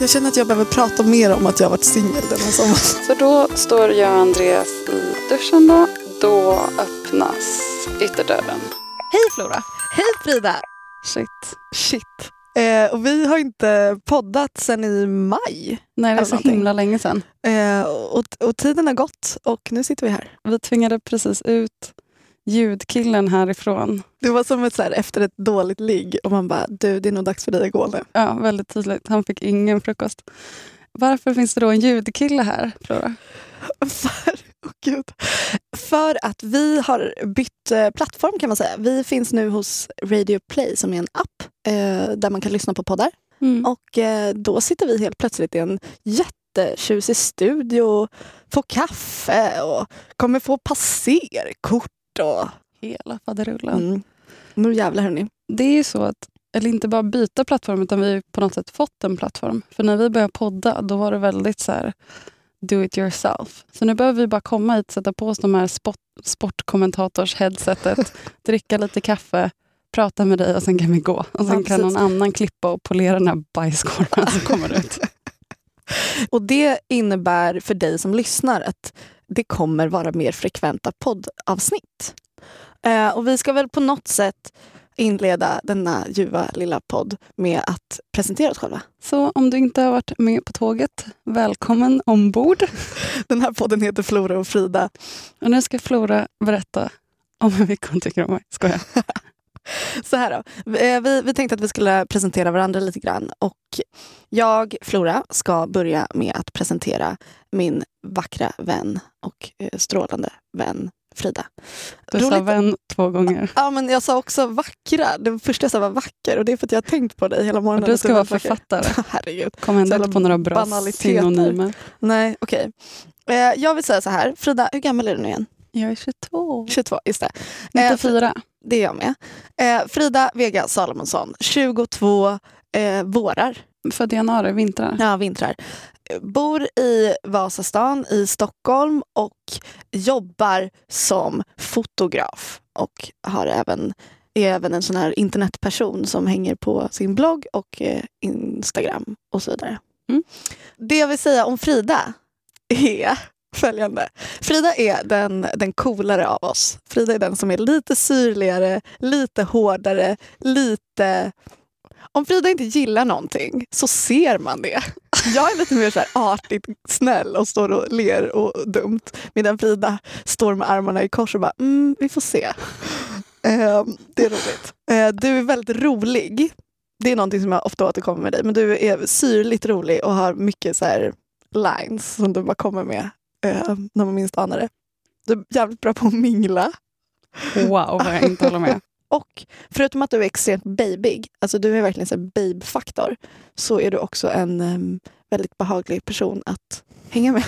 Jag känner att jag behöver prata mer om att jag har varit singel den här sommaren. Så då står jag och Andreas i duschen då. Då öppnas ytterdörren. Hej Flora! Hej Frida! Shit. Shit. Eh, och vi har inte poddat sen i maj. Nej, det är så någonting. himla länge sedan. Eh, och, och tiden har gått och nu sitter vi här. Vi tvingade precis ut ljudkillen härifrån. Det var som ett så här, efter ett dåligt ligg och man bara, du det är nog dags för dig att gå nu. Ja, väldigt tydligt. Han fick ingen frukost. Varför finns det då en ljudkille här, Flora? För, åh gud. För att vi har bytt eh, plattform kan man säga. Vi finns nu hos Radio Play som är en app eh, där man kan lyssna på poddar. Mm. Och eh, då sitter vi helt plötsligt i en jättetjusig studio, får kaffe och kommer få passerkort. Och, Hela faderullen. mm. Nu jävlar hörni. Det är ju så att, eller inte bara byta plattform, utan vi har på något sätt fått en plattform. För när vi började podda, då var det väldigt så här do it yourself. Så nu behöver vi bara komma hit, sätta på oss de här sport, sportkommentators-headsetet, dricka lite kaffe, prata med dig och sen kan vi gå. Och sen kan någon annan klippa och polera den här bajskorven som kommer ut. Och det innebär för dig som lyssnar att det kommer vara mer frekventa poddavsnitt. Eh, och vi ska väl på något sätt inleda denna ljuva lilla podd med att presentera oss själva. Så om du inte har varit med på tåget, välkommen ombord. Den här podden heter Flora och Frida. Och nu ska Flora berätta om hur mycket hon tycker om mig. Skojar. Så här då. Eh, Vi, vi tänkte att vi skulle presentera varandra lite grann. Och jag, Flora, ska börja med att presentera min vackra vän och eh, strålande vän Frida. Du sa Roligt- vän två gånger. Ja, men jag sa också vackra. Det första jag sa var vacker och det är för att jag har tänkt på dig hela morgonen. Och du ska vara författare. Herregud. Kom ändå inte på några bra synonymer. Nej, okej. Eh, jag vill säga så här. Frida, hur gammal är du nu igen? Jag är 22. 22, just det. Eh, 94. Det är jag med. Eh, Frida Vega Salomonsson, 22 eh, vårar. Född i januari, vintrar. Ja, vintrar. Bor i Vasastan i Stockholm och jobbar som fotograf. Och har även, är även en sån här internetperson som hänger på sin blogg och eh, Instagram och så vidare. Mm. Det jag vill säga om Frida är följande. Frida är den, den coolare av oss. Frida är den som är lite syrligare, lite hårdare, lite om Frida inte gillar någonting så ser man det. Jag är lite mer så här artigt snäll och står och ler och dumt. Medan Frida står med armarna i kors och bara, mm, vi får se. Eh, det är roligt. Eh, du är väldigt rolig. Det är någonting som jag ofta återkommer med dig. Men du är syrligt rolig och har mycket så här lines som du bara kommer med eh, när man minst anar det. Du är jävligt bra på att mingla. Wow, vad jag inte håller med. Och förutom att du är extremt babyig, alltså du är verkligen här babe-faktor, så är du också en em, väldigt behaglig person att hänga med.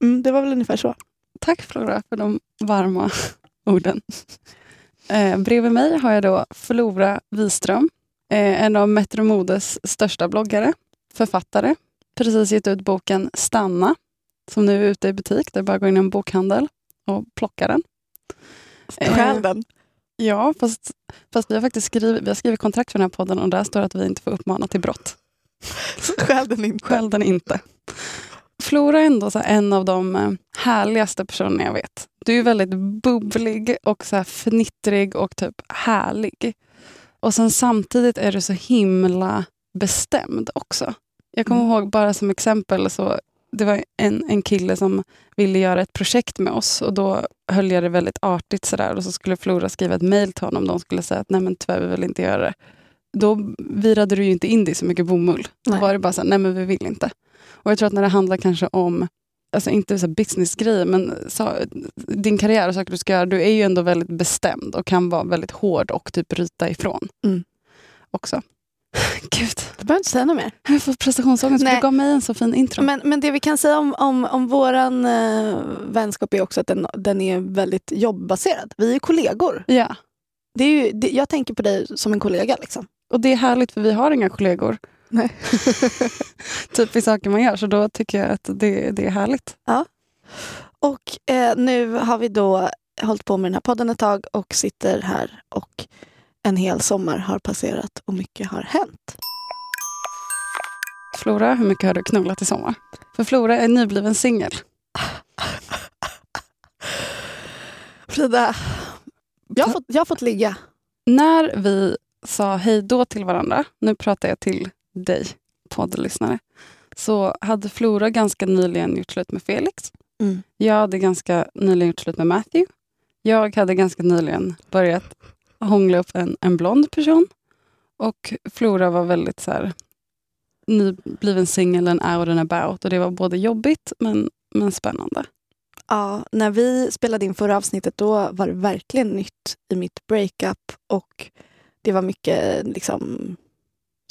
Mm, det var väl ungefär så. Tack Flora för de varma orden. Eh, bredvid mig har jag då Flora Wiström, eh, en av Metro Modes största bloggare, författare. Precis gett ut boken Stanna, som nu är ute i butik. Det är bara att gå in i en bokhandel och plocka den. Eh, Stjäl den. Ja, fast, fast vi har faktiskt skrivit, vi har skrivit kontrakt för den här podden och där står det att vi inte får uppmana till brott. Stjäl den inte. Skäll den inte. Flora är ändå så en av de eh, härligaste personerna jag vet. Du är väldigt bubblig och så här fnittrig och typ härlig. Och sen samtidigt är du så himla bestämd också. Jag kommer Mm. ihåg bara som exempel så det var en, en kille som ville göra ett projekt med oss och då höll jag det väldigt artigt sådär och så skulle Flora skriva ett mejl till honom. De skulle säga att nej men tyvärr vi vill inte göra det. Då virade du ju inte in i så mycket bomull. Då Nej. var det bara så här, nej men vi vill inte. Och jag tror att när det handlar kanske om, alltså inte så businessgrejer, men så, din karriär och saker du ska göra, du är ju ändå väldigt bestämd och kan vara väldigt hård och typ ryta ifrån. Mm. Också. Gud, Du behöver inte säga något mer. jag får prestationsångest för du gav mig en så fin intro. Men, men det vi kan säga om, om, om våran eh, vänskap är också att den, den är väldigt jobbbaserad. Vi är kollegor. Ja, Det är ju, det, jag tänker på dig som en kollega. Liksom. och det är härligt för vi har inga kollegor. Nej. typ i saker man gör, så då tycker jag att det, det är härligt. Och eh, nu har vi då hållit på med den här podden ett tag och sitter här och en hel sommar har passerat och mycket har hänt. Flora, hur mycket har du knullat i sommar? För Flora är nybliven singel. Frida, jag har, fått, jag har fått ligga. När vi sa hej då till varandra, nu pratar jag till dig, poddlyssnare, så hade Flora ganska nyligen gjort slut med Felix. Mm. Jag hade ganska nyligen gjort slut med Matthew. Jag hade ganska nyligen börjat hångla upp en, en blond person. Och Flora var väldigt så här, nybliven singel and out and about. Och det var både jobbigt men, men spännande. Ja, när vi spelade in förra avsnittet då var det verkligen nytt i mitt breakup och det var mycket liksom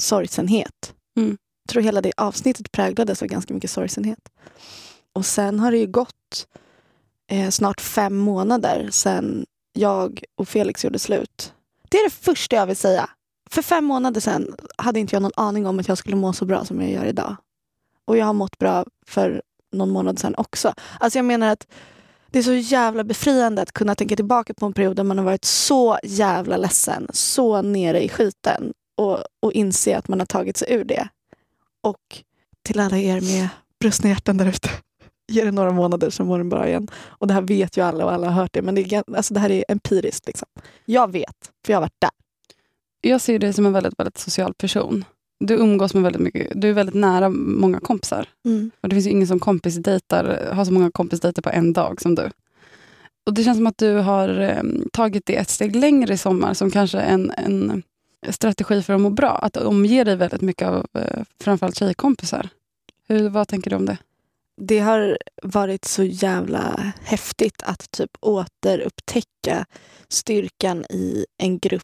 sorgsenhet. Mm. Jag tror hela det avsnittet präglades av ganska mycket sorgsenhet. Och sen har det ju gått eh, snart fem månader sedan jag och Felix gjorde slut. Det är det första jag vill säga. För fem månader sedan hade inte jag någon aning om att jag skulle må så bra som jag gör idag. Och jag har mått bra för någon månad sedan också. Alltså jag menar att det är så jävla befriande att kunna tänka tillbaka på en period där man har varit så jävla ledsen, så nere i skiten och, och inse att man har tagit sig ur det. Och till alla er med brustna hjärtan där ute, ge det några månader så mår den bra igen. Och det här vet ju alla och alla har hört det, men det, är, alltså det här är empiriskt. Liksom. Jag vet, för jag har varit där. Jag ser dig som en väldigt, väldigt social person. Du umgås med väldigt mycket, du är väldigt nära många kompisar. Mm. Och det finns ju ingen som kompisdejtar, har så många kompisdejter på en dag som du. Och det känns som att du har eh, tagit det ett steg längre i sommar som kanske en, en strategi för att må bra. Att omge dig väldigt mycket av eh, framförallt tjejkompisar. Hur, vad tänker du om det? Det har varit så jävla häftigt att typ återupptäcka styrkan i en grupp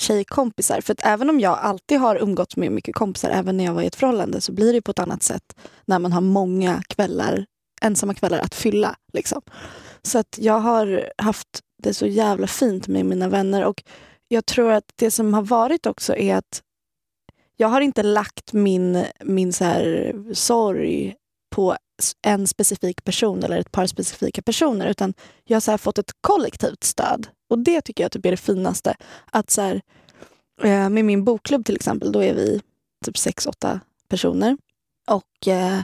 tjejkompisar. För att även om jag alltid har umgåtts med mycket kompisar, även när jag var i ett förhållande, så blir det på ett annat sätt när man har många kvällar, ensamma kvällar att fylla. Liksom. Så att jag har haft det så jävla fint med mina vänner och jag tror att det som har varit också är att jag har inte lagt min, min så här sorg på en specifik person eller ett par specifika personer utan jag har så fått ett kollektivt stöd. Och det tycker jag typ är det finaste. Att så här, eh, med min bokklubb till exempel, då är vi typ sex, åtta personer. Och eh,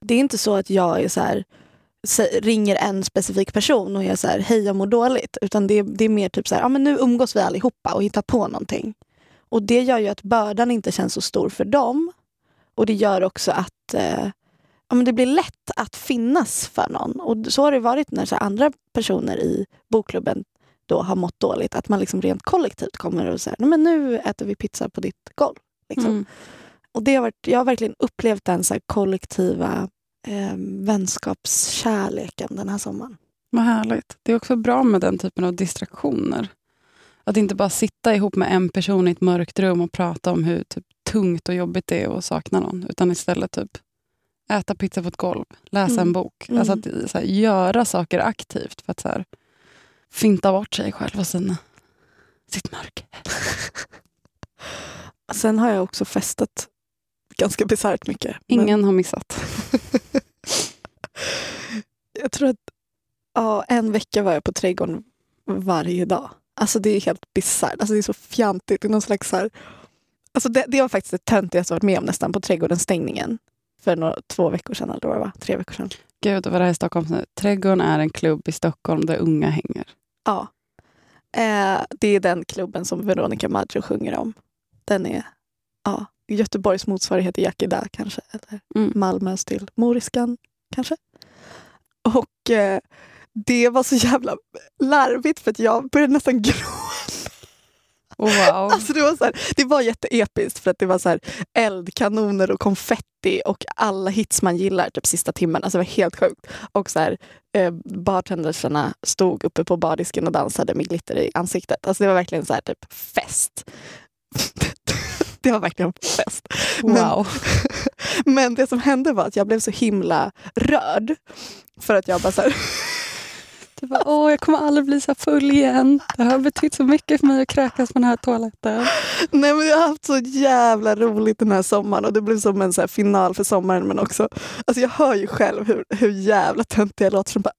det är inte så att jag är så här, ringer en specifik person och är så här, hej jag mår dåligt. Utan det, det är mer typ så här, ja men nu umgås vi allihopa och hittar på någonting. Och det gör ju att bördan inte känns så stor för dem. Och det gör också att eh, ja, men det blir lätt att finnas för någon. Och så har det varit när så andra personer i bokklubben då har mått dåligt. Att man liksom rent kollektivt kommer och säger men nu äter vi pizza på ditt golv. Liksom. Mm. Och det har varit, jag har verkligen upplevt den så kollektiva eh, vänskapskärleken den här sommaren. Vad härligt. Det är också bra med den typen av distraktioner. Att inte bara sitta ihop med en person i ett mörkt rum och prata om hur typ, tungt och jobbigt det är att sakna någon. Utan istället typ äta pizza på ett golv, läsa Mm. en bok. Mm. Alltså att så här, göra saker aktivt för att så här, finta bort sig själv och sina, sitt mörker. Sen har jag också festat ganska bisarrt mycket. men- Ingen har missat. Jag tror att ja, en vecka var jag på trädgården varje dag. Alltså det är helt bisarrt. Alltså det är så fjantigt. Det, är någon slags här, alltså det, det var faktiskt det töntigaste jag varit med om nästan på trädgårdens stängningen. För några, två veckor sedan eller vad. Tre veckor sedan. Gud, vad det här i Stockholm nu. Trädgården är en klubb i Stockholm där unga hänger. Ja. Eh, det är den klubben som Veronica Maggio sjunger om. Den är ja, Göteborgs motsvarighet till Yakida kanske. Eller Mm. Malmös till Moriskan kanske. Och eh, det var så jävla larvigt för att jag började nästan gråta. Wow. Alltså det, var så här, det var jätteepiskt för att det var så här eldkanoner och konfetti och alla hits man gillar typ sista timmen. Alltså det var helt sjukt. Och så här, eh, bartendersarna stod uppe på bardisken och dansade med glitter i ansiktet. Alltså det var verkligen så här typ fest. det var verkligen fest. Men- wow. Men det som hände var att jag blev så himla rörd. För att jag bara så här, du bara, åh, jag kommer aldrig bli så full igen. Det har betytt så mycket för mig att kräkas på den här toaletten. Nej men jag har haft så jävla roligt den här sommaren och det blev som en så här final för sommaren men också, alltså jag hör ju själv hur, hur jävla töntig jag låter som bara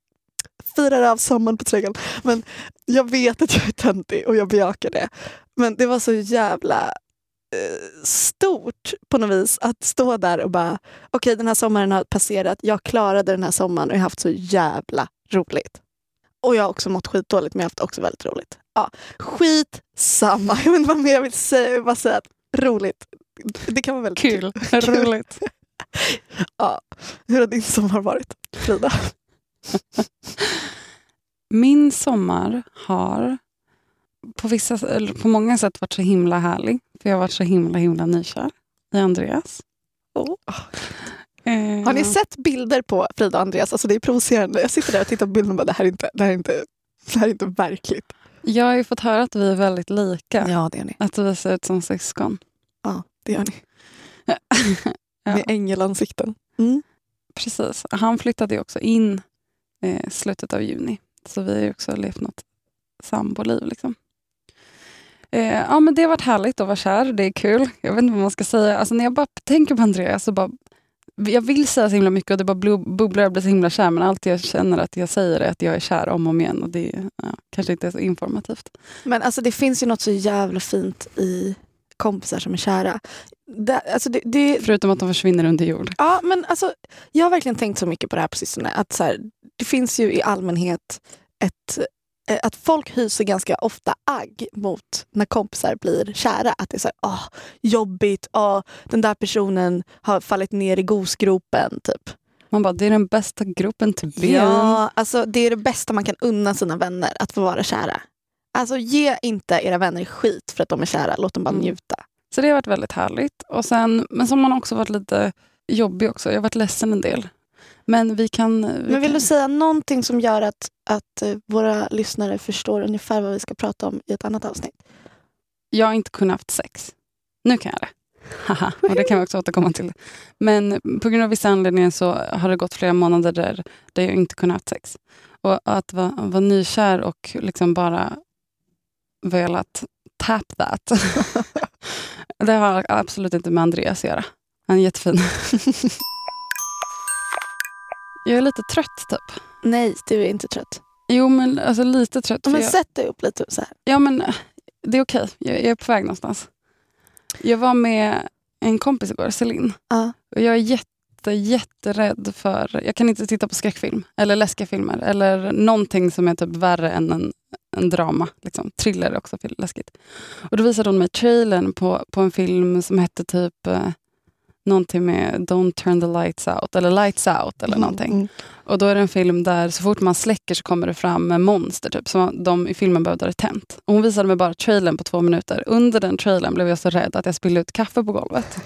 firar av sommaren på trädgården. Men jag vet att jag är töntig och jag bejakar det. Men det var så jävla eh, stort på något vis att stå där och bara okej den här sommaren har passerat, jag klarade den här sommaren och jag har haft så jävla roligt. Och jag har också mått skitdåligt men jag har haft också väldigt roligt. Ja, skit samma. Jag vet inte vad mer jag vill säga. Jag vill bara säga att roligt. Det kan vara väldigt kul. Kul, roligt. Ja. Hur har din sommar varit, Frida? Min sommar har på, vissa, på många sätt varit så himla härlig. För jag har varit så himla himla nykär i Andreas. Oh. Eh, Har ni sett bilder på Frida och Andreas? Alltså det är provocerande. Jag sitter där och tittar på bilden och bara det här är inte, det här är inte, det här är inte verkligt. Jag har ju fått höra att vi är väldigt lika. Ja, det gör ni. Att vi ser ut som syskon. Ja, det gör ni. Ja. Med ängelansikten. Mm. Precis. Han flyttade ju också in eh, slutet av juni. Så vi har ju också levt något samboliv. Liksom. Eh, ja, men det har varit härligt att vara kär. Det är kul. Jag vet inte vad man ska säga. Alltså, när jag bara tänker på Andreas så bara... Jag vill säga så himla mycket och det bara bubblar och blir så himla kär. Men allt jag känner att jag säger är att jag är kär om och om igen. Och det ja, kanske inte är så informativt. Men alltså det finns ju något så jävla fint i kompisar som är kära. Det, alltså det, det, Förutom att de försvinner under jord. ja, men alltså, jag har verkligen tänkt så mycket på det här på sistone. Att så här, det finns ju i allmänhet ett att folk hyser ganska ofta agg mot när kompisar blir kära. Att det är så här, åh, jobbigt, åh, den där personen har fallit ner i gosgropen. Typ. Man bara, det är den bästa gruppen to be. Ja, alltså, det är det bästa man kan unna sina vänner, att få vara kära. Alltså ge inte era vänner skit för att de är kära, låt dem bara Mm. njuta. Så det har varit väldigt härligt. Och sen, men som man också varit lite jobbig också. Jag har varit ledsen en del. Men vi kan... Vi Men vill kan du säga någonting som gör att, att eh, våra lyssnare förstår ungefär vad vi ska prata om i ett annat avsnitt? Jag har inte kunnat haft sex. Nu kan jag det. Haha, och det kan vi också återkomma till. Men på grund av vissa anledningar så har det gått flera månader där, där jag inte kunnat haft sex. Och att vara, vara nykär och liksom bara velat tap that. det har absolut inte med Andreas att göra. Han är jättefin. jag är lite trött typ. Nej, du är inte trött. Jo, men alltså lite trött. Men jag, sätt dig upp lite så här. Ja, men eh, det är okej. Jag, jag är på väg någonstans. Jag var med en kompis igår, Celine. Ja. Och jag är jätte, jätterädd för... Jag kan inte titta på skräckfilm eller läskiga filmer eller någonting som är typ värre än en, en drama. Liksom. Thriller är också läskigt. Och då visade hon mig trailern på, på en film som hette typ eh, någonting med Don't turn the lights out eller Lights out eller någonting. Mm. Och då är det en film där så fort man släcker så kommer det fram monster typ, som de i filmen behövde ha tänt. Och hon visade mig bara trailern på två minuter. Under den trailern blev jag så rädd att jag spillde ut kaffe på golvet.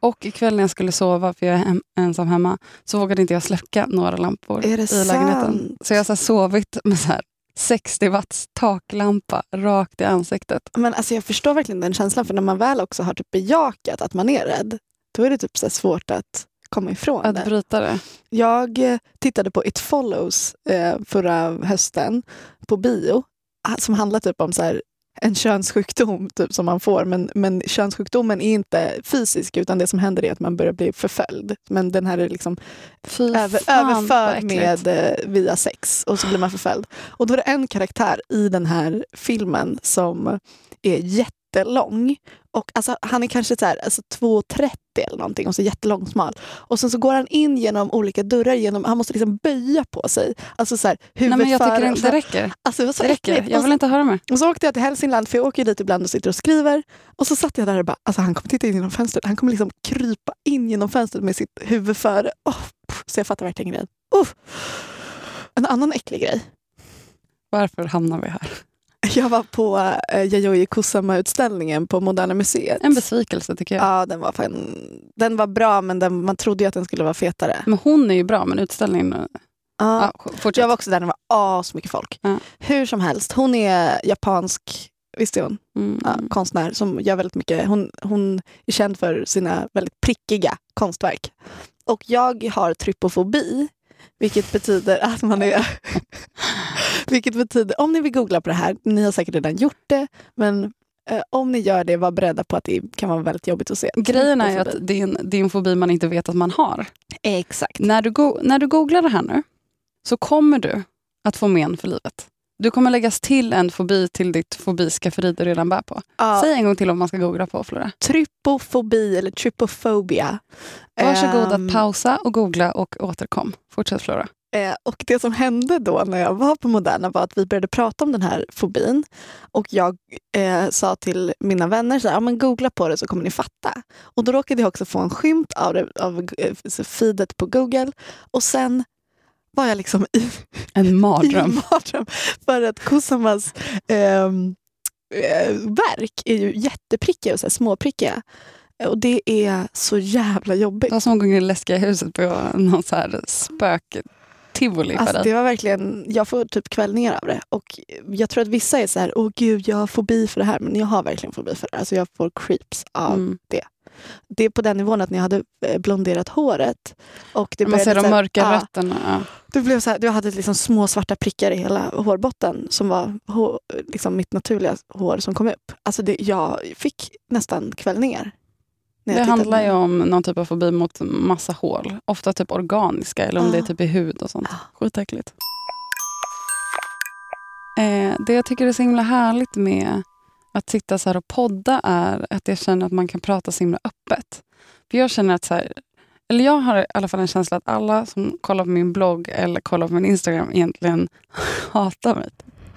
Och ikväll när jag skulle sova, för jag är hem, ensam hemma, så vågade inte jag släcka några lampor i lägenheten. sant? Så jag har sovit med så här 60 watts taklampa rakt i ansiktet. Men alltså jag förstår verkligen den känslan, för när man väl också har typ bejakat att man är rädd, då är det typ så svårt att komma ifrån Att det. bryta det. Jag eh, tittade på It follows eh, förra hösten på bio ah, som handlar typ om så här, en könssjukdom typ, som man får. Men, men könssjukdomen är inte fysisk utan det som händer är att man börjar bli förföljd. Men den här är liksom över, överförd med, eh, via sex och så blir man förföljd. Och då är det en karaktär i den här filmen som är jättelång. Och alltså, han är kanske så här, alltså 2,30 eller någonting och så jättelång smal. Och sen så går han in genom olika dörrar, genom, han måste liksom böja på sig. Alltså så här, Nej, huvudet men jag tycker före det, räcker. Alltså det var så Det räcker. äckligt. Jag vill inte höra mer. och så åkte jag till Hälsingland, för jag åker dit ibland och sitter och skriver. Och så satt jag där och bara, alltså han kommer titta in genom fönstret. Han kommer liksom krypa in genom fönstret med sitt huvud före. Oh, så jag fattar verkligen grejen. Oh. En annan äcklig grej. Varför hamnar vi här? Jag var på eh, Yayoi Kusama-utställningen på Moderna Museet. En besvikelse tycker jag. Ja, den var, fan, den var bra men den, man trodde ju att den skulle vara fetare. Men hon är ju bra, men utställningen... Ja. Ja, fortsätt. Jag var också där det var asmycket folk. Ja. Hur som helst, hon är japansk, visste hon? Mm. ja, konstnär som gör väldigt mycket. Hon, hon är känd för sina väldigt prickiga konstverk. Och jag har trypofobi, vilket betyder att man är... vilket betyder, om ni vill googla på det här, ni har säkert redan gjort det, men eh, om ni gör det, var beredda på att det kan vara väldigt jobbigt att se. Grejen är ju att det är, en, det är en fobi man inte vet att man har. Exakt. När du, go- när du googlar det här nu så kommer du att få men för livet. Du kommer läggas till en fobi till ditt fobiskafferi du redan bär på. Ja, Säg en gång till om man ska googla på Flora. trypofobi eller trypofobia. Varsågod Ehm, att pausa och googla och återkom. Fortsätt Flora. Eh, och det som hände då när jag var på Moderna var att vi började prata om den här fobin. Och jag eh, sa till mina vänner, så här, ja, men googla på det så kommer ni fatta. Och då råkade jag också få en skymt av, det, av eh, feedet på Google. Och sen var jag liksom i, En i mardröm. mardröm. För att Kusamas ehm, eh, verk är ju jätteprickiga och så här småprickiga. Och det är så jävla jobbigt. Det var som en gång i Läskiga huset på någon så här spök-tivoli för Alltså, det var verkligen, jag får typ kvällningar av det. Och jag tror att vissa är så här, åh gud jag har fobi för det här. Men jag har verkligen fobi för det. Alltså jag får creeps av Mm. det. är på den nivån att när jag hade eh, blonderat håret och det Man ser de så här- mörka ja, rötterna. Ja. det blev så här, jag hade liksom små svarta prickar i hela hårbotten som var hår, liksom mitt naturliga hår som kom upp. Alltså det, jag fick nästan kvällningar. Det handlar ju om någon typ av fobi mot massa hål. Ofta typ organiska eller om Ah. det är typ i hud och sånt. Ah. Skitäckligt. Eh, det jag tycker är så himla härligt med att sitta så här och podda är att jag känner att man kan prata så himla öppet. För jag känner att så här, eller jag har i alla fall en känsla att alla som kollar på min blogg eller kollar på min Instagram egentligen hatar mig.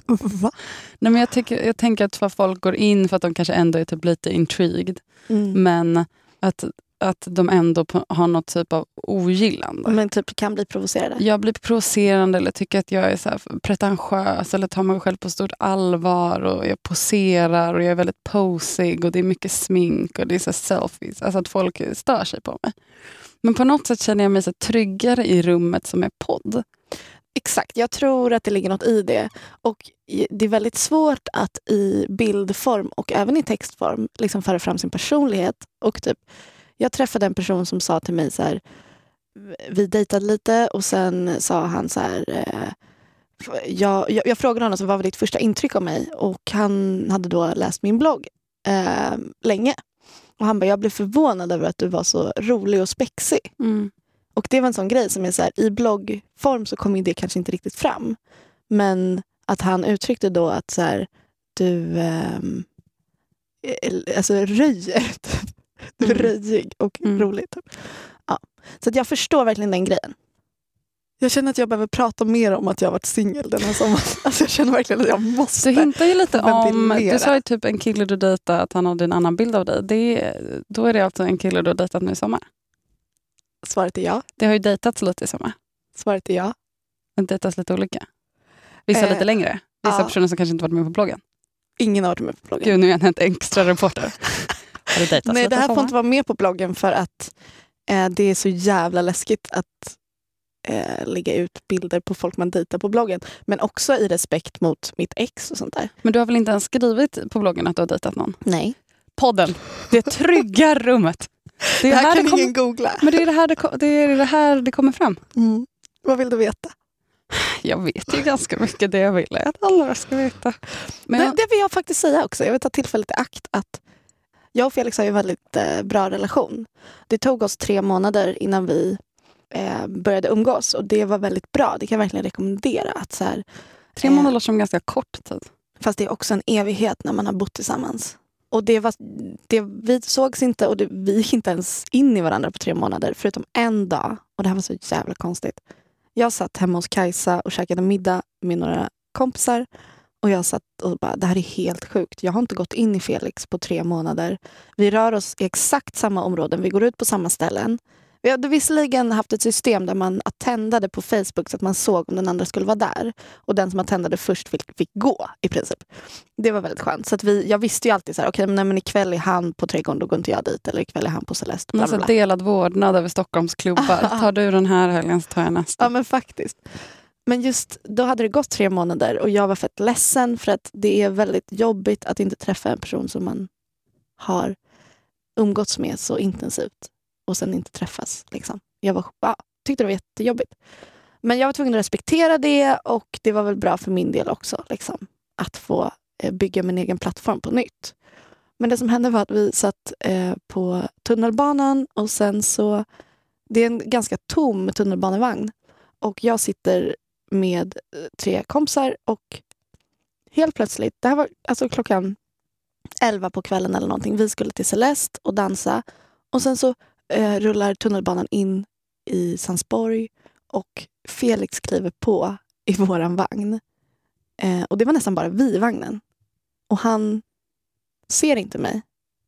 Va? Nej, men jag, tycker, jag tänker att folk går in för att de kanske ändå är typ lite intrigued. Mm. Men att, att de ändå har något typ av ogillande. Men typ kan bli provocerade. Jag blir provocerande eller tycker att jag är så här pretentiös eller tar mig själv på stort allvar och jag poserar och jag är väldigt posig och det är mycket smink och det är så selfies. Alltså att folk stör sig på mig. Men på något sätt känner jag mig så tryggare i rummet som är podd. Exakt, jag tror att det ligger något i det. Och det är väldigt svårt att i bildform och även i textform liksom föra fram sin personlighet. Och typ, jag träffade en person som sa till mig så här, vi dejtade lite och sen sa han så här, eh, jag, jag, jag frågade honom så vad var ditt första intryck av mig och han hade då läst min blogg eh, länge. Och han bara, jag blev förvånad över att du var så rolig och spexig. Mm. Och det var en sån grej som är så här, i bloggform så kommer det kanske inte riktigt fram. Men att han uttryckte då att så här, du ehm, eh, alltså röjer. Du är Mm. röjig och Mm. rolig. Typ. Ja. Så att jag förstår verkligen den grejen. Jag känner att jag behöver prata mer om att jag varit singel den här sommaren. Alltså jag känner verkligen att jag måste. Du hintar ju lite om, du sa ju typ en kille du dejtade att han hade en annan bild av dig. Det då är det alltså en kille du har dejtat nu i sommar. Svaret är ja. Det har ju dejtats lite i sommar. Svaret är ja. Det dejtas lite olika. Vissa Eh, lite längre. Vissa ja. personer som kanske inte varit med på bloggen. Ingen har varit med på bloggen. Gud, nu är jag en extra reporter. Har det Nej, det här får inte vara med på bloggen för att eh, det är så jävla läskigt att eh, lägga ut bilder på folk man dejtar på bloggen. Men också i respekt mot mitt ex och sånt där. Men du har väl inte ens skrivit på bloggen att du har dejtat någon? Nej. Podden, det trygga rummet. Det Det är här här kan det kommer- ingen googla. Men det är det här det, det, är det här det kommer fram. Mm. Vad vill du veta? Jag vet ju ganska mycket det jag vill att alla ska veta. Men det, jag, det vill jag faktiskt säga också. Jag vill ta tillfället i akt att jag och Felix har ju en väldigt eh, bra relation. Det tog oss tre månader innan vi eh, började umgås och det var väldigt bra. Det kan jag verkligen rekommendera. Att så här, tre eh, månader låter som ganska kort tid. Fast det är också en evighet när man har bott tillsammans. Och det var, det, vi sågs inte och det, vi gick inte ens in i varandra på tre månader. Förutom en dag. Och det här var så jävla konstigt. Jag satt hemma hos Kajsa och käkade middag med några kompisar. Och jag satt och bara, det här är helt sjukt. Jag har inte gått in i Felix på tre månader. Vi rör oss i exakt samma områden. Vi går ut på samma ställen. Vi hade visserligen haft ett system där man attendade på Facebook så att man såg om den andra skulle vara där. Och den som attendade först fick, fick gå i princip. Det var väldigt skönt. Så att vi, jag visste ju alltid så här, okej men, nej, men ikväll är han på Trädgården, då går inte jag dit. Eller ikväll är han på Celeste. Bla, bla, bla. delad vårdnad över Stockholms klubbar. Tar du den här helgen så tar jag nästa. Ja men faktiskt. Men just då hade det gått tre månader och jag var fett ledsen för att det är väldigt jobbigt att inte träffa en person som man har umgåtts med så intensivt och sen inte träffas. Liksom. Jag var, ja, tyckte det var jättejobbigt. Men jag var tvungen att respektera det och det var väl bra för min del också. Liksom, att få eh, bygga min egen plattform på nytt. Men det som hände var att vi satt eh, på tunnelbanan och sen så... Det är en ganska tom tunnelbanevagn. Och jag sitter med eh, tre kompisar och helt plötsligt, det här var alltså klockan 11 på kvällen eller någonting. Vi skulle till Celeste och dansa. Och sen så eh, rullar tunnelbanan in i Sandsborg och Felix kliver på i våran vagn. Eh, och det var nästan bara vi i vagnen. Och han ser inte mig.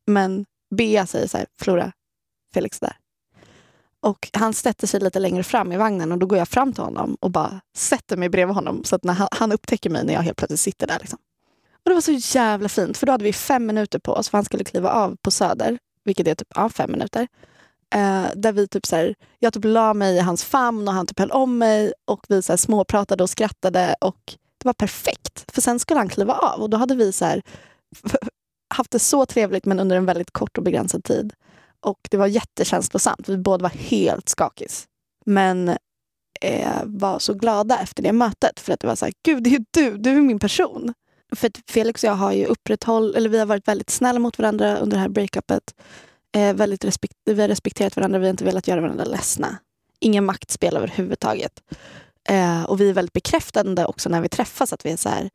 Men Bea säger så här, Flora, Felix där. Och han sätter sig lite längre fram i vagnen och då går jag fram till honom och bara sätter mig bredvid honom så att när han, han upptäcker mig när jag helt plötsligt sitter där. Liksom. Och det var så jävla fint för då hade vi fem minuter på oss för han skulle kliva av på Söder, vilket är typ ja, fem minuter. Eh, där vi typ så här, jag typ la mig i hans famn och han typ höll om mig och vi så här småpratade och skrattade och det var perfekt. För sen skulle han kliva av och då hade vi så här, haft det så trevligt men under en väldigt kort och begränsad tid. Och det var jättekänslosamt. Vi båda var helt skakis. Men eh, var så glada efter det mötet för att det var så här, gud det är ju du, du är min person. För Felix och jag har ju upprätthåll, eller vi har varit väldigt snälla mot varandra under det här breakupet. Eh, väldigt respekt, vi har respekterat varandra, vi har inte velat göra varandra ledsna. Ingen maktspel överhuvudtaget. Eh, och vi är väldigt bekräftande också när vi träffas. Att vi är så här,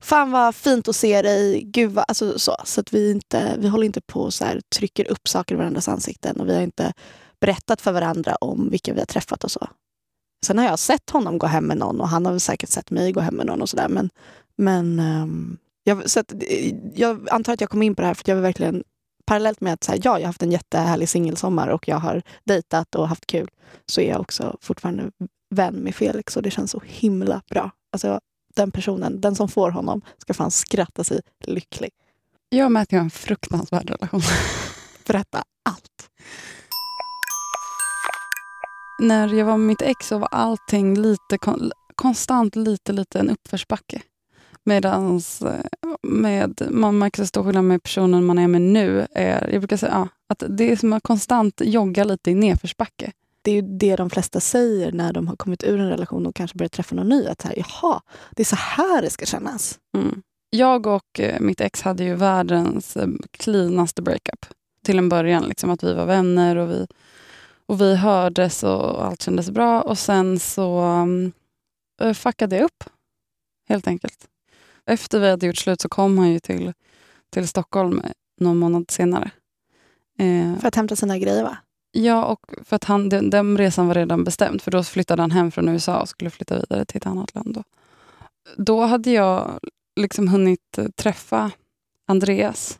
Fan vad fint att se dig. Gud vad, alltså så. Så att vi, inte, vi håller inte på och så här, trycker upp saker i varandras ansikten. Och vi har inte berättat för varandra om vilka vi har träffat och så. Sen har jag sett honom gå hem med någon och han har säkert sett mig gå hem med någon och sådär. Men, men um, jag, så att, eh, jag antar att jag kom in på det här för att jag vill verkligen parallellt med att så här, ja, jag har haft en jättehärlig singelsommar och jag har dejtat och haft kul så är jag också fortfarande vän med Felix och det känns så himla bra. Alltså, den personen, den som får honom, ska fan skratta sig lycklig. Jag och Matthew har en fruktansvärd relation. Berätta allt. När jag var med mitt ex så var allting lite konstant lite, lite en uppförsbacke. Medan med, man märker så stor skillnad med personen man är med nu. Är, jag brukar säga ja, att det är som att konstant jogga lite i nedförsbacke det är ju det de flesta säger när de har kommit ur en relation och kanske börjat träffa någon ny. Att här, jaha, det är så här det ska kännas. Mm. Jag och eh, mitt ex hade ju världens eh, cleanaste breakup. Till en början, liksom, att vi var vänner och vi, och vi hördes och allt kändes bra. Och sen så um, fuckade jag upp, helt enkelt. Efter vi hade gjort slut så kom han ju till, till Stockholm någon månad senare. Eh, För att hämta sina grejer va? Ja, och för att han, den, den, resan var redan bestämd. För då flyttade han hem från USA och skulle flytta vidare till ett annat land. Då, då hade jag liksom hunnit eh, träffa Andreas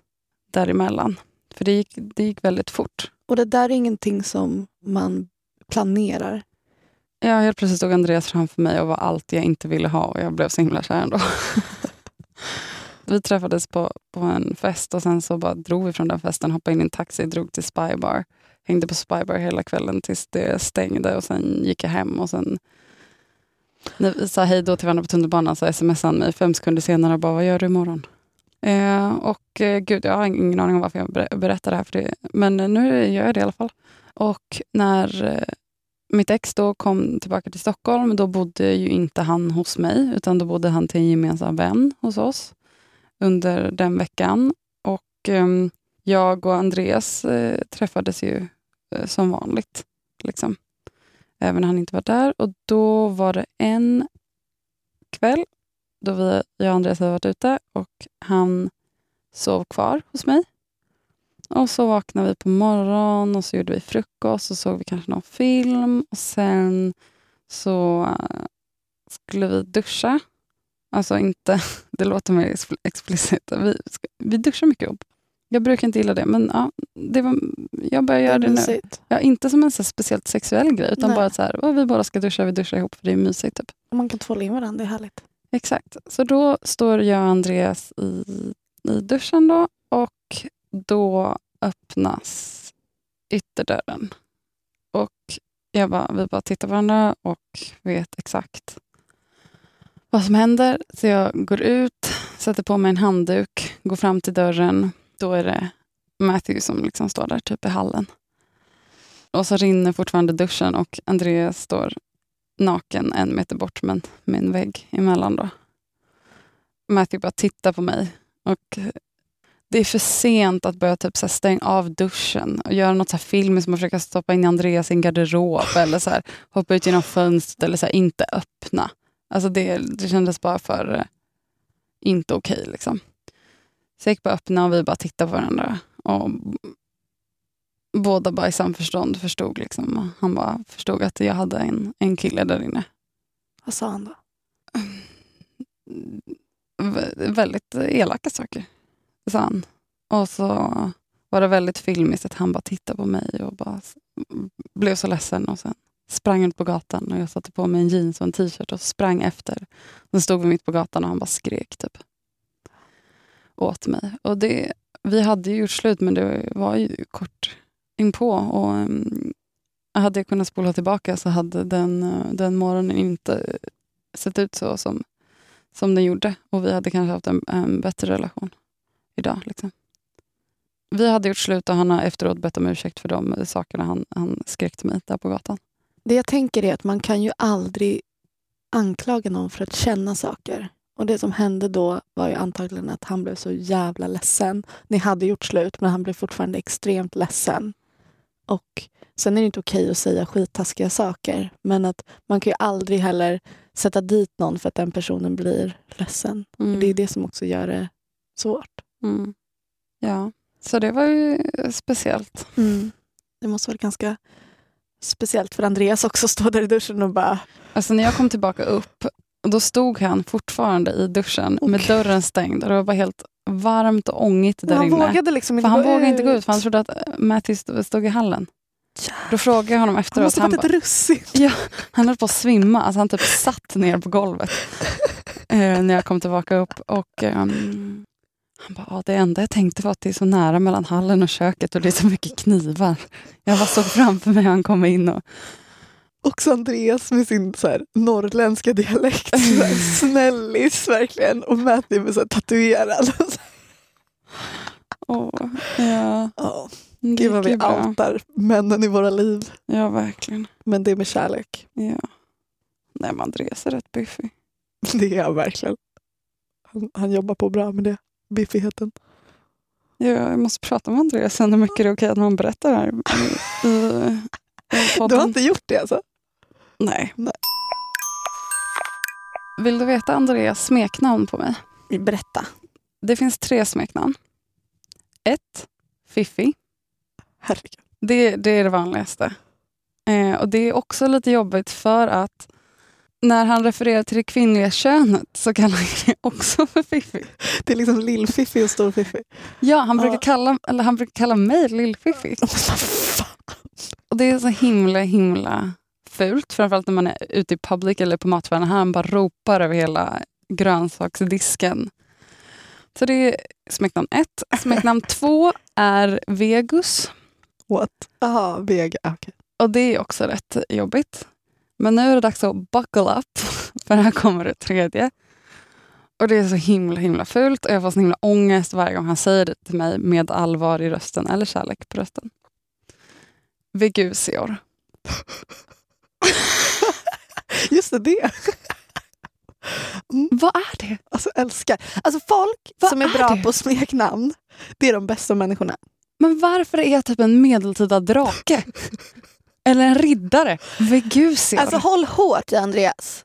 däremellan. För det gick, det gick väldigt fort. Och det där är ingenting som man planerar? Ja, helt plötsligt stod Andreas framför mig och var allt jag inte ville ha och jag blev så himla kär ändå. vi träffades på, på en fest och sen så bara drog vi från den festen, hoppade in i en taxi, drog till Spybar hängde på Spybar hela kvällen tills det stängde och sen gick jag hem och sen när vi sa hej då till varandra på tunnelbanan så smsade han mig fem sekunder senare och bara, vad gör du imorgon? Eh, och eh, gud, jag har ingen aning om varför jag berättar det här, för det, men nu gör jag det i alla fall. Och när eh, mitt ex då kom tillbaka till Stockholm, då bodde ju inte han hos mig, utan då bodde han till en gemensam vän hos oss under den veckan. Och eh, jag och Andreas eh, träffades ju Eh, som vanligt. Liksom. Även när han inte var där. Och då var det en kväll då vi, jag och Andreas hade varit ute och han sov kvar hos mig. Och så vaknade vi på morgonen och så gjorde vi frukost och såg vi kanske någon film. Och Sen så uh, skulle vi duscha. Alltså inte, det låter mer explicit. Vi, vi duschar mycket ihop. Jag brukar inte gilla det, men ja, det var, jag börjar göra det, det nu. Ja, inte som en så speciellt sexuell grej, utan Nej. bara så här, vi båda ska duscha, vi duschar ihop för det är mysigt. Typ. Och man kan tvåla in varandra, det är härligt. Exakt. Så då står jag och Andreas i, i duschen då, och då öppnas ytterdörren. Och jag bara, vi bara tittar på varandra och vet exakt vad som händer. Så jag går ut, sätter på mig en handduk, går fram till dörren då är det Matthew som liksom står där typ i hallen. Och så rinner fortfarande duschen och Andreas står naken en meter bort men med en vägg emellan. Då. Matthew bara tittar på mig. Och det är för sent att börja typ så stänga av duschen och göra något så film som att försöka stoppa in Andreas i en garderob eller så här, hoppa ut genom fönstret eller så här, inte öppna. Alltså det, det kändes bara för inte okej. liksom. Så jag gick bara öppna och vi bara tittade på varandra. Och båda bara i samförstånd förstod. Liksom. Han bara förstod att jag hade en, en kille där inne. Vad sa han då? Vä- väldigt elaka saker, sa han. Och så var det väldigt filmiskt att han bara tittade på mig och bara blev så ledsen. Och sen sprang ut på gatan och jag satte på mig en jeans och en t-shirt och sprang efter. Sen stod vi mitt på gatan och han bara skrek typ. Åt mig. Och det, vi hade ju gjort slut men det var ju kort inpå. Och, um, hade jag kunnat spola tillbaka så hade den, eh, den morgonen inte eh, sett ut så som, som den gjorde. Och vi hade kanske haft en, en bättre relation idag. Liksom. Vi hade gjort slut och han har efteråt bett om ursäkt för de sakerna han, han skrek till mig där på gatan. Det jag tänker är att man kan ju aldrig anklaga någon för att känna saker. Och det som hände då var ju antagligen att han blev så jävla ledsen. Ni hade gjort slut men han blev fortfarande extremt ledsen. Och sen är det inte okej att säga skittaskiga saker. Men att man kan ju aldrig heller sätta dit någon för att den personen blir ledsen. Mm. Det är det som också gör det svårt. Mm. Ja, så det var ju speciellt. Det måste vara ganska speciellt för Andreas också att stå där i duschen och bara Alltså när jag kom tillbaka upp, då stod han fortfarande i duschen med Okej. dörren stängd. Och det var bara helt varmt och ångigt där han inne. vågade liksom för inte han gå vågade inte gå ut, för han trodde att Mattis stod- i hallen. Då frågade jag honom Han efteråt. måste Han, varit bara, ett russin. han höll på att svimma. Alltså han typ satt ner på golvet eh, när jag kom tillbaka upp. Och, ehm, han bara, "Ja, det enda jag tänkte var att det är så nära mellan hallen och köket och det är så mycket knivar. Jag bara såg framför mig hur han kom in och Också Andreas med sin så här, norrländska dialekt. Så här, snällis verkligen. Och Matti med så här, tatuerad. Åh, ja, det Gud vad vi outar männen i våra liv. Ja, verkligen. Men det är med kärlek. Ja. Nej, men Andreas är rätt biffig. Det är jag verkligen. Han, han jobbar på bra med det. Biffigheten. Ja, jag måste prata med Andreas sen hur mycket det är okej att man berättar här i, i, Du har inte gjort det alltså? Nej. Nej. Vill du veta Andreas smeknamn på mig? Berätta. Det finns tre smeknamn. Ett, Fiffi. Herregud. Det, det är det vanligaste. Eh, och Det är också lite jobbigt för att när han refererar till det kvinnliga könet så kallar han det också för Fiffi. Det är liksom lill-Fiffi och stor-Fiffi. Ja, han brukar Ja. kalla, eller han brukar kalla mig Lill-Fiffi. Och det är så himla, himla fult. Framförallt när man är ute i public eller på matchen. Han bara ropar över hela grönsaksdisken. Så det är smeknamn ett. Smeknamn två är Vegus. What? Jaha, vega. Ah, okej. Och det är också rätt jobbigt. Men nu är det dags att buckle up. För här kommer det tredje. Och det är så himla himla fult och jag får så himla ångest varje gång han säger det till mig med allvar i rösten eller kärlek på rösten. Vegusior. Just det, det. Vad är det? Alltså älskar. Alltså folk Vad som är, är bra det? på smeknamn, det är de bästa människorna. Men varför är jag typ en medeltida drake? Eller en riddare? Vegusior. Alltså håll hårt i Andreas.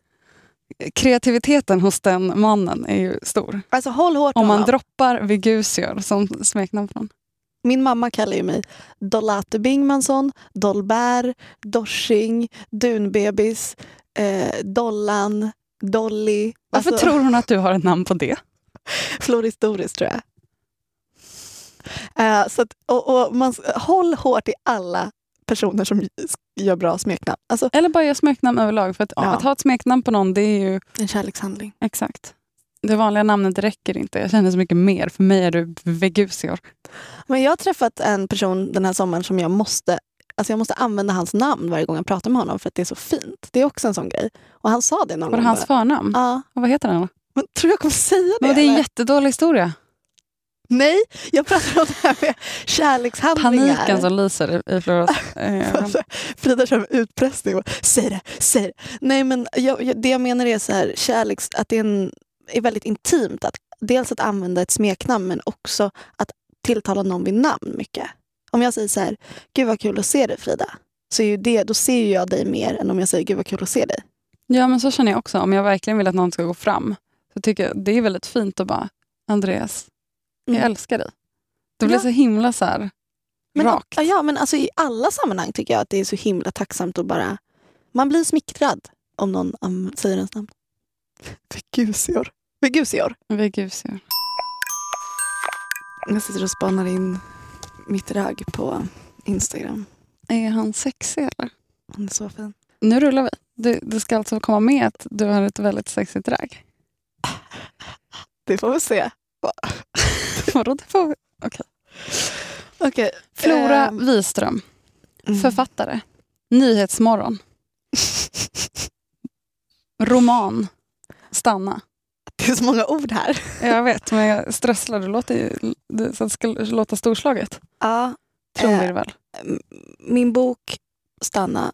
Kreativiteten hos den mannen är ju stor. Alltså håll hårt Om man honom. droppar Vegusior som smeknamn från. Min mamma kallar ju mig Dolate Bingmansson, Dolbär, Dorsing, Dunbebis, eh, Dollan, Dolly. Varför Alltså, tror hon att du har ett namn på det? Floris Doris tror jag. Eh, så att, och, och man, håll hårt i alla personer som gör bra smeknamn. Alltså Eller bara göra smeknamn överlag. För att, Ja. att ha ett smeknamn på någon, det är ju en kärlekshandling. exakt. Det vanliga namnet räcker inte. Jag känner så mycket mer. För mig är du Vegusior. Men jag har träffat en person den här sommaren som jag måste Alltså jag måste använda hans namn varje gång jag pratar med honom för att det är så fint. Det är också en sån grej. Och han sa det någon Var det gång. hans bara. förnamn? Ja. Och vad heter han? Men tror jag kommer säga det? Men det är en eller? jättedålig historia. Nej, jag pratar om det här med kärlekshandlingar. Paniken som lyser i- Floras eh, ögon. Frida kör med utpressning. Och, säg det, säg det. Nej, men jag, jag, det jag menar är så här, kärleks, att det är, en, är väldigt intimt. Att, dels att använda ett smeknamn men också att tilltala någon vid namn mycket. Om jag säger så här, gud vad kul att se dig Frida. Så är ju det, då ser jag dig mer än om jag säger gud vad kul att se dig. Ja, men så känner jag också. Om jag verkligen vill att någon ska gå fram så tycker jag det är väldigt fint att bara, Andreas, jag Mm. älskar dig. Det blir Ja. så himla så här Men, rakt. ja, men alltså, i alla sammanhang tycker jag att det är så himla tacksamt att bara... Man blir smickrad om någon um, säger ens namn. Vegusior. Vegusior. Vi gusar. Jag sitter och spanar in mitt ragg på Instagram. Är han sexig eller? Han är så fin. Nu rullar vi. Det, det ska alltså komma med att du har ett väldigt sexigt drag. Det får vi se. Vadå, det får vi. Okej. Flora Ehm, Wiström, mm. författare. Nyhetsmorgon. Roman. Stanna. Det är så många ord här. Jag vet, men jag stresslar. Det låter ju, det, så att det ska låta storslaget. Ja, Trumvirvel. m- min bok Stanna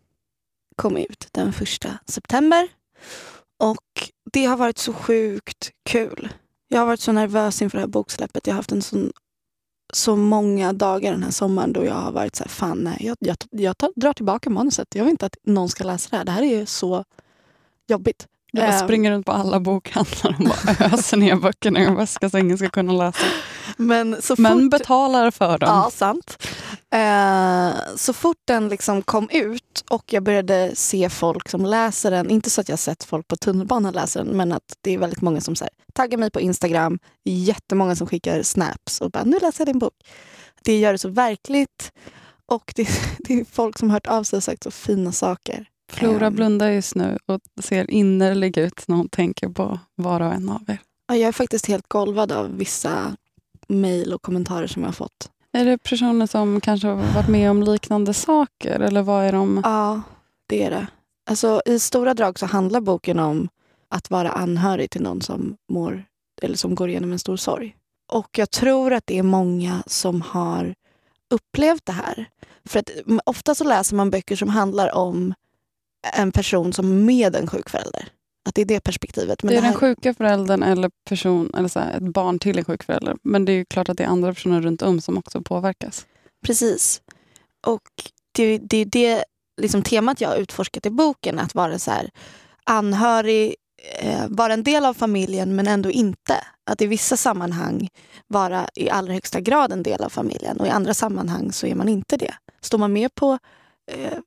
kom ut den första september. Och det har varit så sjukt kul. Jag har varit så nervös inför det här boksläppet. Jag har haft en sån, så många dagar den här sommaren då jag har varit så här, fan nej, jag, jag, jag tar, drar tillbaka manuset. Jag vill inte att någon ska läsa det här. Det här är så jobbigt. Jag bara springer runt på alla bokhandlar och bara öser ner böckerna i en väska så ingen ska kunna läsa. Men så Men fort... betalar för dem. Ja, sant. Eh, så fort den liksom kom ut och jag började se folk som läser den, inte så att jag sett folk på tunnelbanan läsa den, men att det är väldigt många som så här, taggar mig på Instagram, jättemånga som skickar snaps och bara nu läser jag din bok. Det gör det så verkligt och det, det är folk som har hört av sig och sagt så fina saker. Flora Ehm, blundar just nu och ser innerlig ut när hon tänker på var och en av er. ja, Jag är faktiskt helt golvad av vissa mejl och kommentarer som jag har fått. Är det personer som kanske har varit med om liknande saker? Eller vad är de? Ja, det är det. Alltså, I stora drag så handlar boken om att vara anhörig till någon som mår eller som går igenom en stor sorg. Och jag tror att det är många som har upplevt det här. För att mm, ofta så läser man böcker som handlar om en person som med en sjuk förälder. Att det är det perspektivet. Men det är det här, den sjuka föräldern eller person, eller så här, ett barn till en sjuk förälder. Men det är klart att det är andra personer runt om som också påverkas. Precis. Och det, det är det liksom, temat jag har utforskat i boken. Att vara så här, anhörig, eh, vara en del av familjen men ändå inte. Att i vissa sammanhang vara i allra högsta grad en del av familjen och i andra sammanhang så är man inte det. Står man med på eh,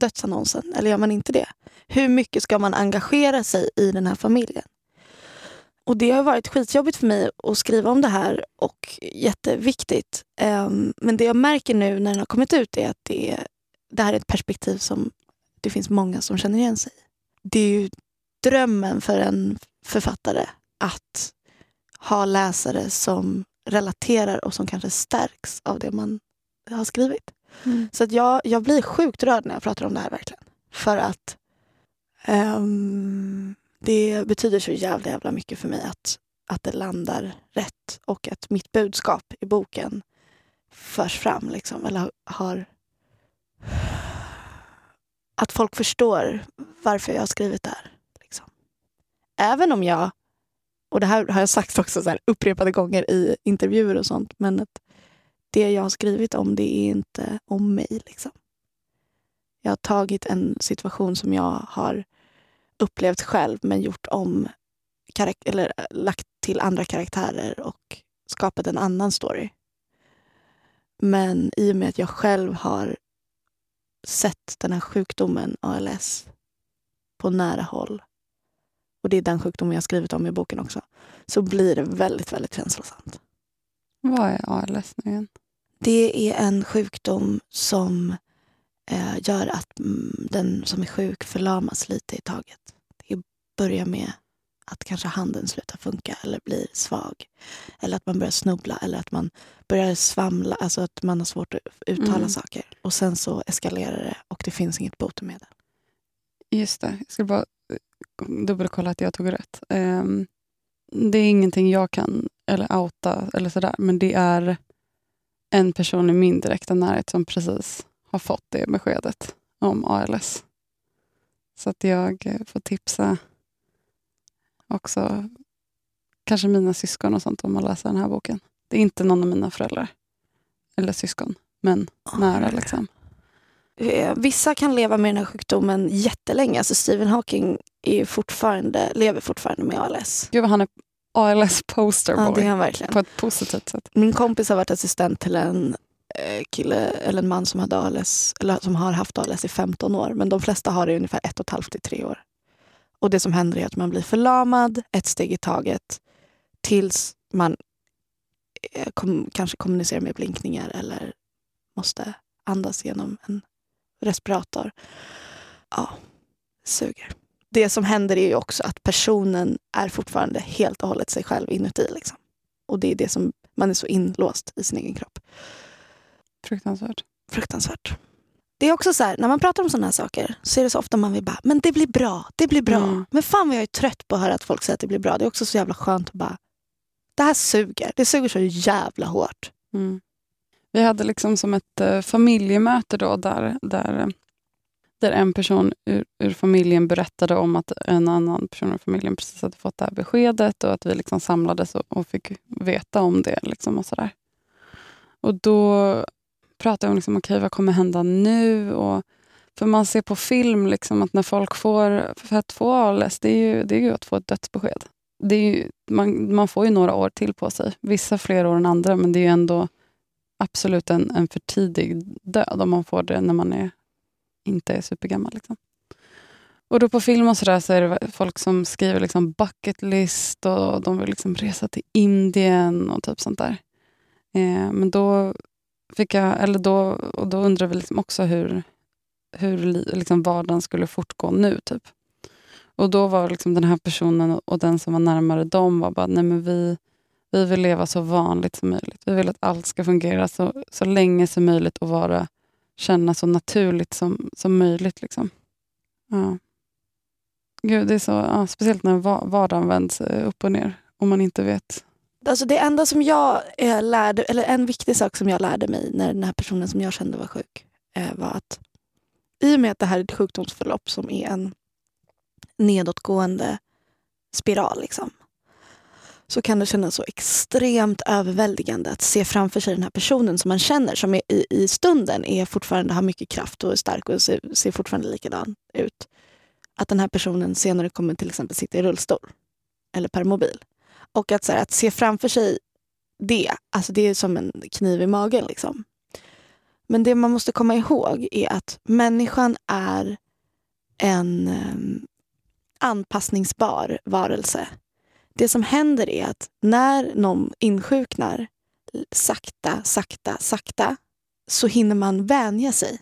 dödsannonsen eller gör man inte det? Hur mycket ska man engagera sig i den här familjen? Och det har varit skitjobbigt för mig att skriva om det här och jätteviktigt. Ehm, men det jag märker nu när den har kommit ut är att det, är, det här är ett perspektiv som det finns många som känner igen sig i. Det är ju drömmen för en författare att ha läsare som relaterar och som kanske stärks av det man har skrivit. Så att jag, jag blir sjukt rörd när jag pratar om det här verkligen. För att um, det betyder så jävla, jävla mycket för mig att, att det landar rätt och att mitt budskap i boken förs fram. Liksom, eller har... Att folk förstår varför jag har skrivit det här. Liksom. Även om jag, och det här har jag sagt också så här upprepade gånger i intervjuer och sånt, men att det jag har skrivit om det är inte om mig. Liksom. Jag har tagit en situation som jag har upplevt själv men gjort om eller äh, lagt till andra karaktärer och skapat en annan story. Men i och med att jag själv har sett den här sjukdomen ALS på nära håll och det är den sjukdomen jag har skrivit om i boken också så blir det väldigt, väldigt känslosamt. Vad är ALS nu igen? Det är en sjukdom som eh, gör att mm, den som är sjuk förlamas lite i taget. Det börjar med att kanske handen slutar funka eller blir svag. Eller att man börjar snubbla eller att man börjar svamla, alltså att man har svårt att uttala Mm. saker. Och sen så eskalerar det och det finns inget botemedel. Just det, jag ska bara eh, dubbelkolla att jag tog rätt. Ehm, det är ingenting jag kan eller outa eller sådär, men det är en person i min direkta närhet som precis har fått det beskedet om ALS. Så att jag eh, får tipsa också kanske mina syskon och sånt om att läsa den här boken. Det är inte någon av mina föräldrar eller syskon, men nära liksom. Eh, Vissa kan leva med den här sjukdomen jättelänge. Alltså Stephen Hawking är fortfarande, lever fortfarande med ALS. Gud vad han är ALS posterboy. Ja, det är han verkligen. På ett positivt sätt. Min kompis har varit assistent till en eh, kille eller en man som, hade ALS, eller som har haft ALS i 15 år. Men de flesta har det i ungefär ett och ett halvt till tre år. Och det som händer är att man blir förlamad ett steg i taget tills man eh, kom, kanske kommunicerar med blinkningar eller måste andas genom en respirator. Ja, suger. Det som händer är ju också att personen är fortfarande helt och hållet sig själv inuti. Liksom. Och det är det som man är så inlåst i sin egen kropp. Fruktansvärt. Fruktansvärt. Det är också så här, när man pratar om sådana här saker så är det så ofta man vill bara, men det blir bra, det blir bra. Mm. Men fan vad jag är trött på att höra att folk säger att det blir bra. Det är också så jävla skönt att bara, det här suger. Det suger så jävla hårt. Mm. Vi hade liksom som ett eh, familjemöte då där, där, där en person ur, ur familjen berättade om att en annan person ur familjen precis hade fått det här beskedet och att vi liksom samlades och, och fick veta om det. Liksom och, sådär. och då pratade jag om liksom, okay, vad kommer hända nu. Och, för man ser på film liksom, att när folk får, för att få ALS, det är ju, det är ju att få ett dödsbesked. Det är ju, man, man får ju några år till på sig. Vissa fler år än andra, men det är ju ändå absolut en, en för tidig död om man får det när man är, inte är supergammal. Liksom. Och då på film och sådär så är det folk som skriver liksom bucket list och de vill liksom resa till Indien och typ sånt där. Eh, men då fick jag, eller då, och då undrar vi liksom också hur, hur liksom vardagen skulle fortgå nu. Typ. Och då var liksom den här personen och den som var närmare dem var bara, nej men vi, vi vill leva så vanligt som möjligt. Vi vill att allt ska fungera så, så länge som möjligt och vara, känna så naturligt som, som möjligt. Liksom. Ja. Gud, det är så, ja, speciellt när vardagen vänds eh, upp och ner och man inte vet. Alltså det enda som jag eh, lärde, eller en viktig sak som jag lärde mig när den här personen som jag kände var sjuk eh, var att i och med att det här är ett sjukdomsförlopp som är en nedåtgående spiral liksom, så kan det kännas så extremt överväldigande att se framför sig den här personen som man känner som är i, i stunden är fortfarande har mycket kraft och är stark och ser, ser fortfarande likadan ut. Att den här personen senare kommer till exempel sitta i rullstol eller permobil. Och att, så här, att se framför sig det, alltså det är som en kniv i magen. Liksom. Men det man måste komma ihåg är att människan är en um, anpassningsbar varelse. Det som händer är att när någon insjuknar sakta, sakta, sakta så hinner man vänja sig.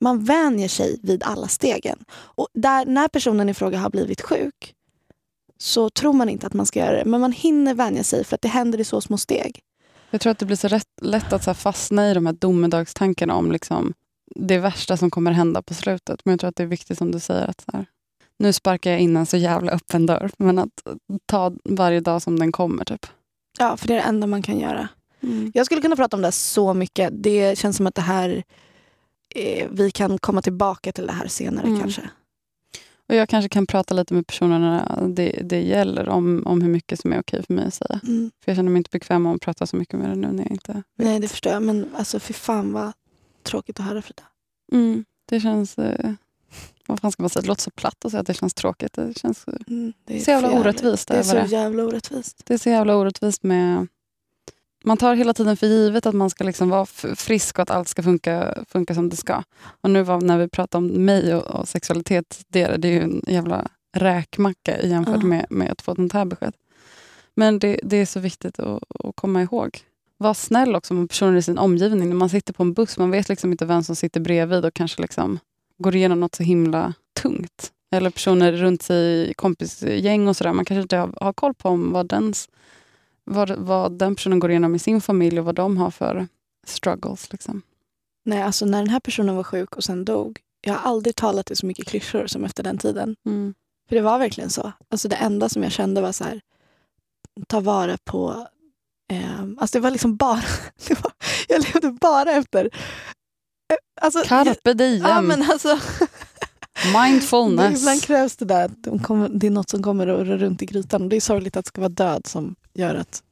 Man vänjer sig vid alla stegen. Och där, när personen i fråga har blivit sjuk så tror man inte att man ska göra det. Men man hinner vänja sig för att det händer i så små steg. Jag tror att det blir så rätt, lätt att så fastna i de här domedagstankarna om liksom det värsta som kommer hända på slutet. Men jag tror att det är viktigt som du säger att så här, nu sparkar jag in en så jävla öppen dörr. Men att ta varje dag som den kommer. typ. Ja, för det är det enda man kan göra. Mm. Jag skulle kunna prata om det så mycket. Det känns som att det här eh, vi kan komma tillbaka till det här senare mm. kanske. Och Jag kanske kan prata lite med personerna det, det gäller om, om hur mycket som är okej för mig att säga. Mm. För Jag känner mig inte bekväm med att prata så mycket med det nu när jag inte vet. Nej, det förstår jag. Men alltså, fy fan vad tråkigt att höra Frida. Mm. Det känns... Eh, vad fan ska man säga? Det låter så platt att säga att det känns tråkigt. Det känns mm, det är så jävla orättvist. Det är så jävla orättvist. Det är så jävla orättvist med man tar hela tiden för givet att man ska liksom vara frisk och att allt ska funka, funka som det ska. Och nu var, när vi pratar om mig och, och sexualitet, det, det är ju en jävla räkmacka jämfört uh. med, med att få ett sånt här besked. Men det, det är så viktigt att, att, komma ihåg. Var snäll också med personer i sin omgivning. När man sitter på en buss, man vet liksom inte vem som sitter bredvid och kanske liksom går igenom något så himla tungt. Eller personer runt sig i kompisgäng och sådär. Man kanske inte har, har koll på om vad dens vad, vad den personen går igenom i sin familj och vad de har för struggles. Liksom. Nej, alltså när den här personen var sjuk och sen dog. Jag har aldrig talat i så mycket klyschor som efter den tiden. Mm. För det var verkligen så. Alltså det enda som jag kände var så här, ta vara på... Eh, alltså det var liksom bara... Var, jag levde bara efter... Alltså, Carpe diem. Ja, men alltså, Mindfulness. Ibland krävs det där. Det är något som kommer och rör runt i grytan. det är sorgligt att det ska vara död som gör att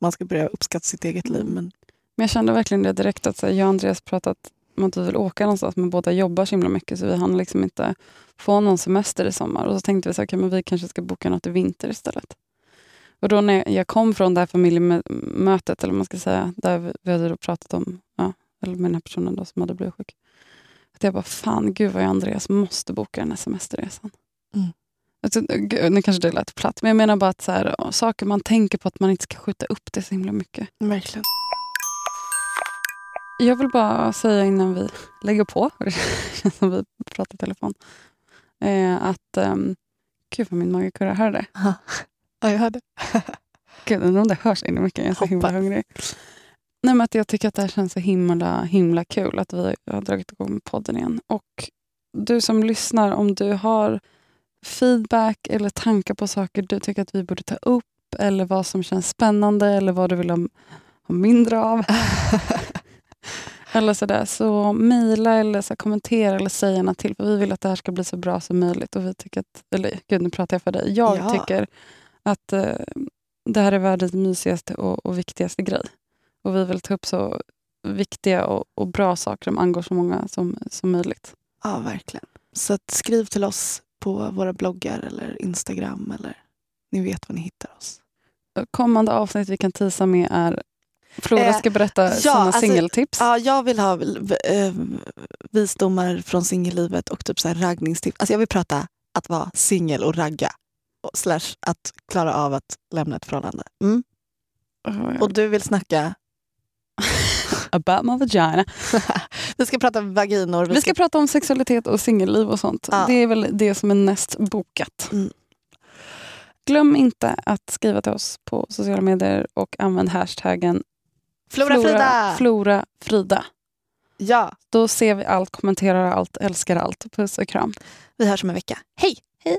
man ska börja uppskatta sitt eget liv. Men, men jag kände verkligen det direkt att så här, jag och Andreas pratat om att vi vill åka någonstans men båda jobbar så himla mycket så vi hann liksom inte få någon semester i sommar. Och så tänkte vi så okay, men vi kanske ska boka något i vinter istället. Och då när jag kom från det här familjemötet, eller man ska säga, där vi hade pratat om, ja, eller med den här personen då som hade blivit sjuk. Att jag bara, fan gud vad jag Andreas måste boka den här semesterresan. Mm. Alltså, gud, nu kanske det lät platt, men jag menar bara att så här, saker man tänker på att man inte ska skjuta upp det så himla mycket. Verkligen. Jag vill bara säga innan vi lägger på, det känns som vi pratar i telefon, eh, att um, gud vad min mage kurrar. Hör du det? Ja, jag hörde. gud, undrar om det hörs inne mycket. Jag är så Hoppas. himla hungrig. Nej, men att jag tycker att det här känns så himla, himla kul att vi har dragit igång podden igen. Och du som lyssnar, om du har feedback eller tankar på saker du tycker att vi borde ta upp eller vad som känns spännande eller vad du vill ha, ha mindre av. eller sådär, så mejla eller så kommentera eller säg gärna till. För vi vill att det här ska bli så bra som möjligt. Och vi tycker att, eller gud nu pratar jag för dig. Jag Ja. tycker att eh, det här är världens mysigaste och, och viktigaste grej. Och vi vill ta upp så viktiga och, och bra saker som angår så många som, som möjligt. Ja, verkligen. Så skriv till oss på våra bloggar eller Instagram. eller Ni vet var ni hittar oss. Kommande avsnitt vi kan tisa med är Flora Eh, ska berätta ja, sina alltså, singeltips. Ja, jag vill ha eh, visdomar från singellivet och typ så här raggningstips. Alltså jag vill prata att vara singel och ragga. Och slash att klara av att lämna ett förhållande. Mm. Och du vill snacka... About my vagina. vi ska prata vaginor. Vi ska prata om sexualitet och singelliv och sånt. Ja. Det är väl det som är näst bokat. Mm. Glöm inte att skriva till oss på sociala medier och använd hashtaggen Flora Frida! Flora Frida. ja, Då ser vi allt, kommenterar allt, älskar allt. Puss och kram. vi hörs om en vecka. Hej! Hej!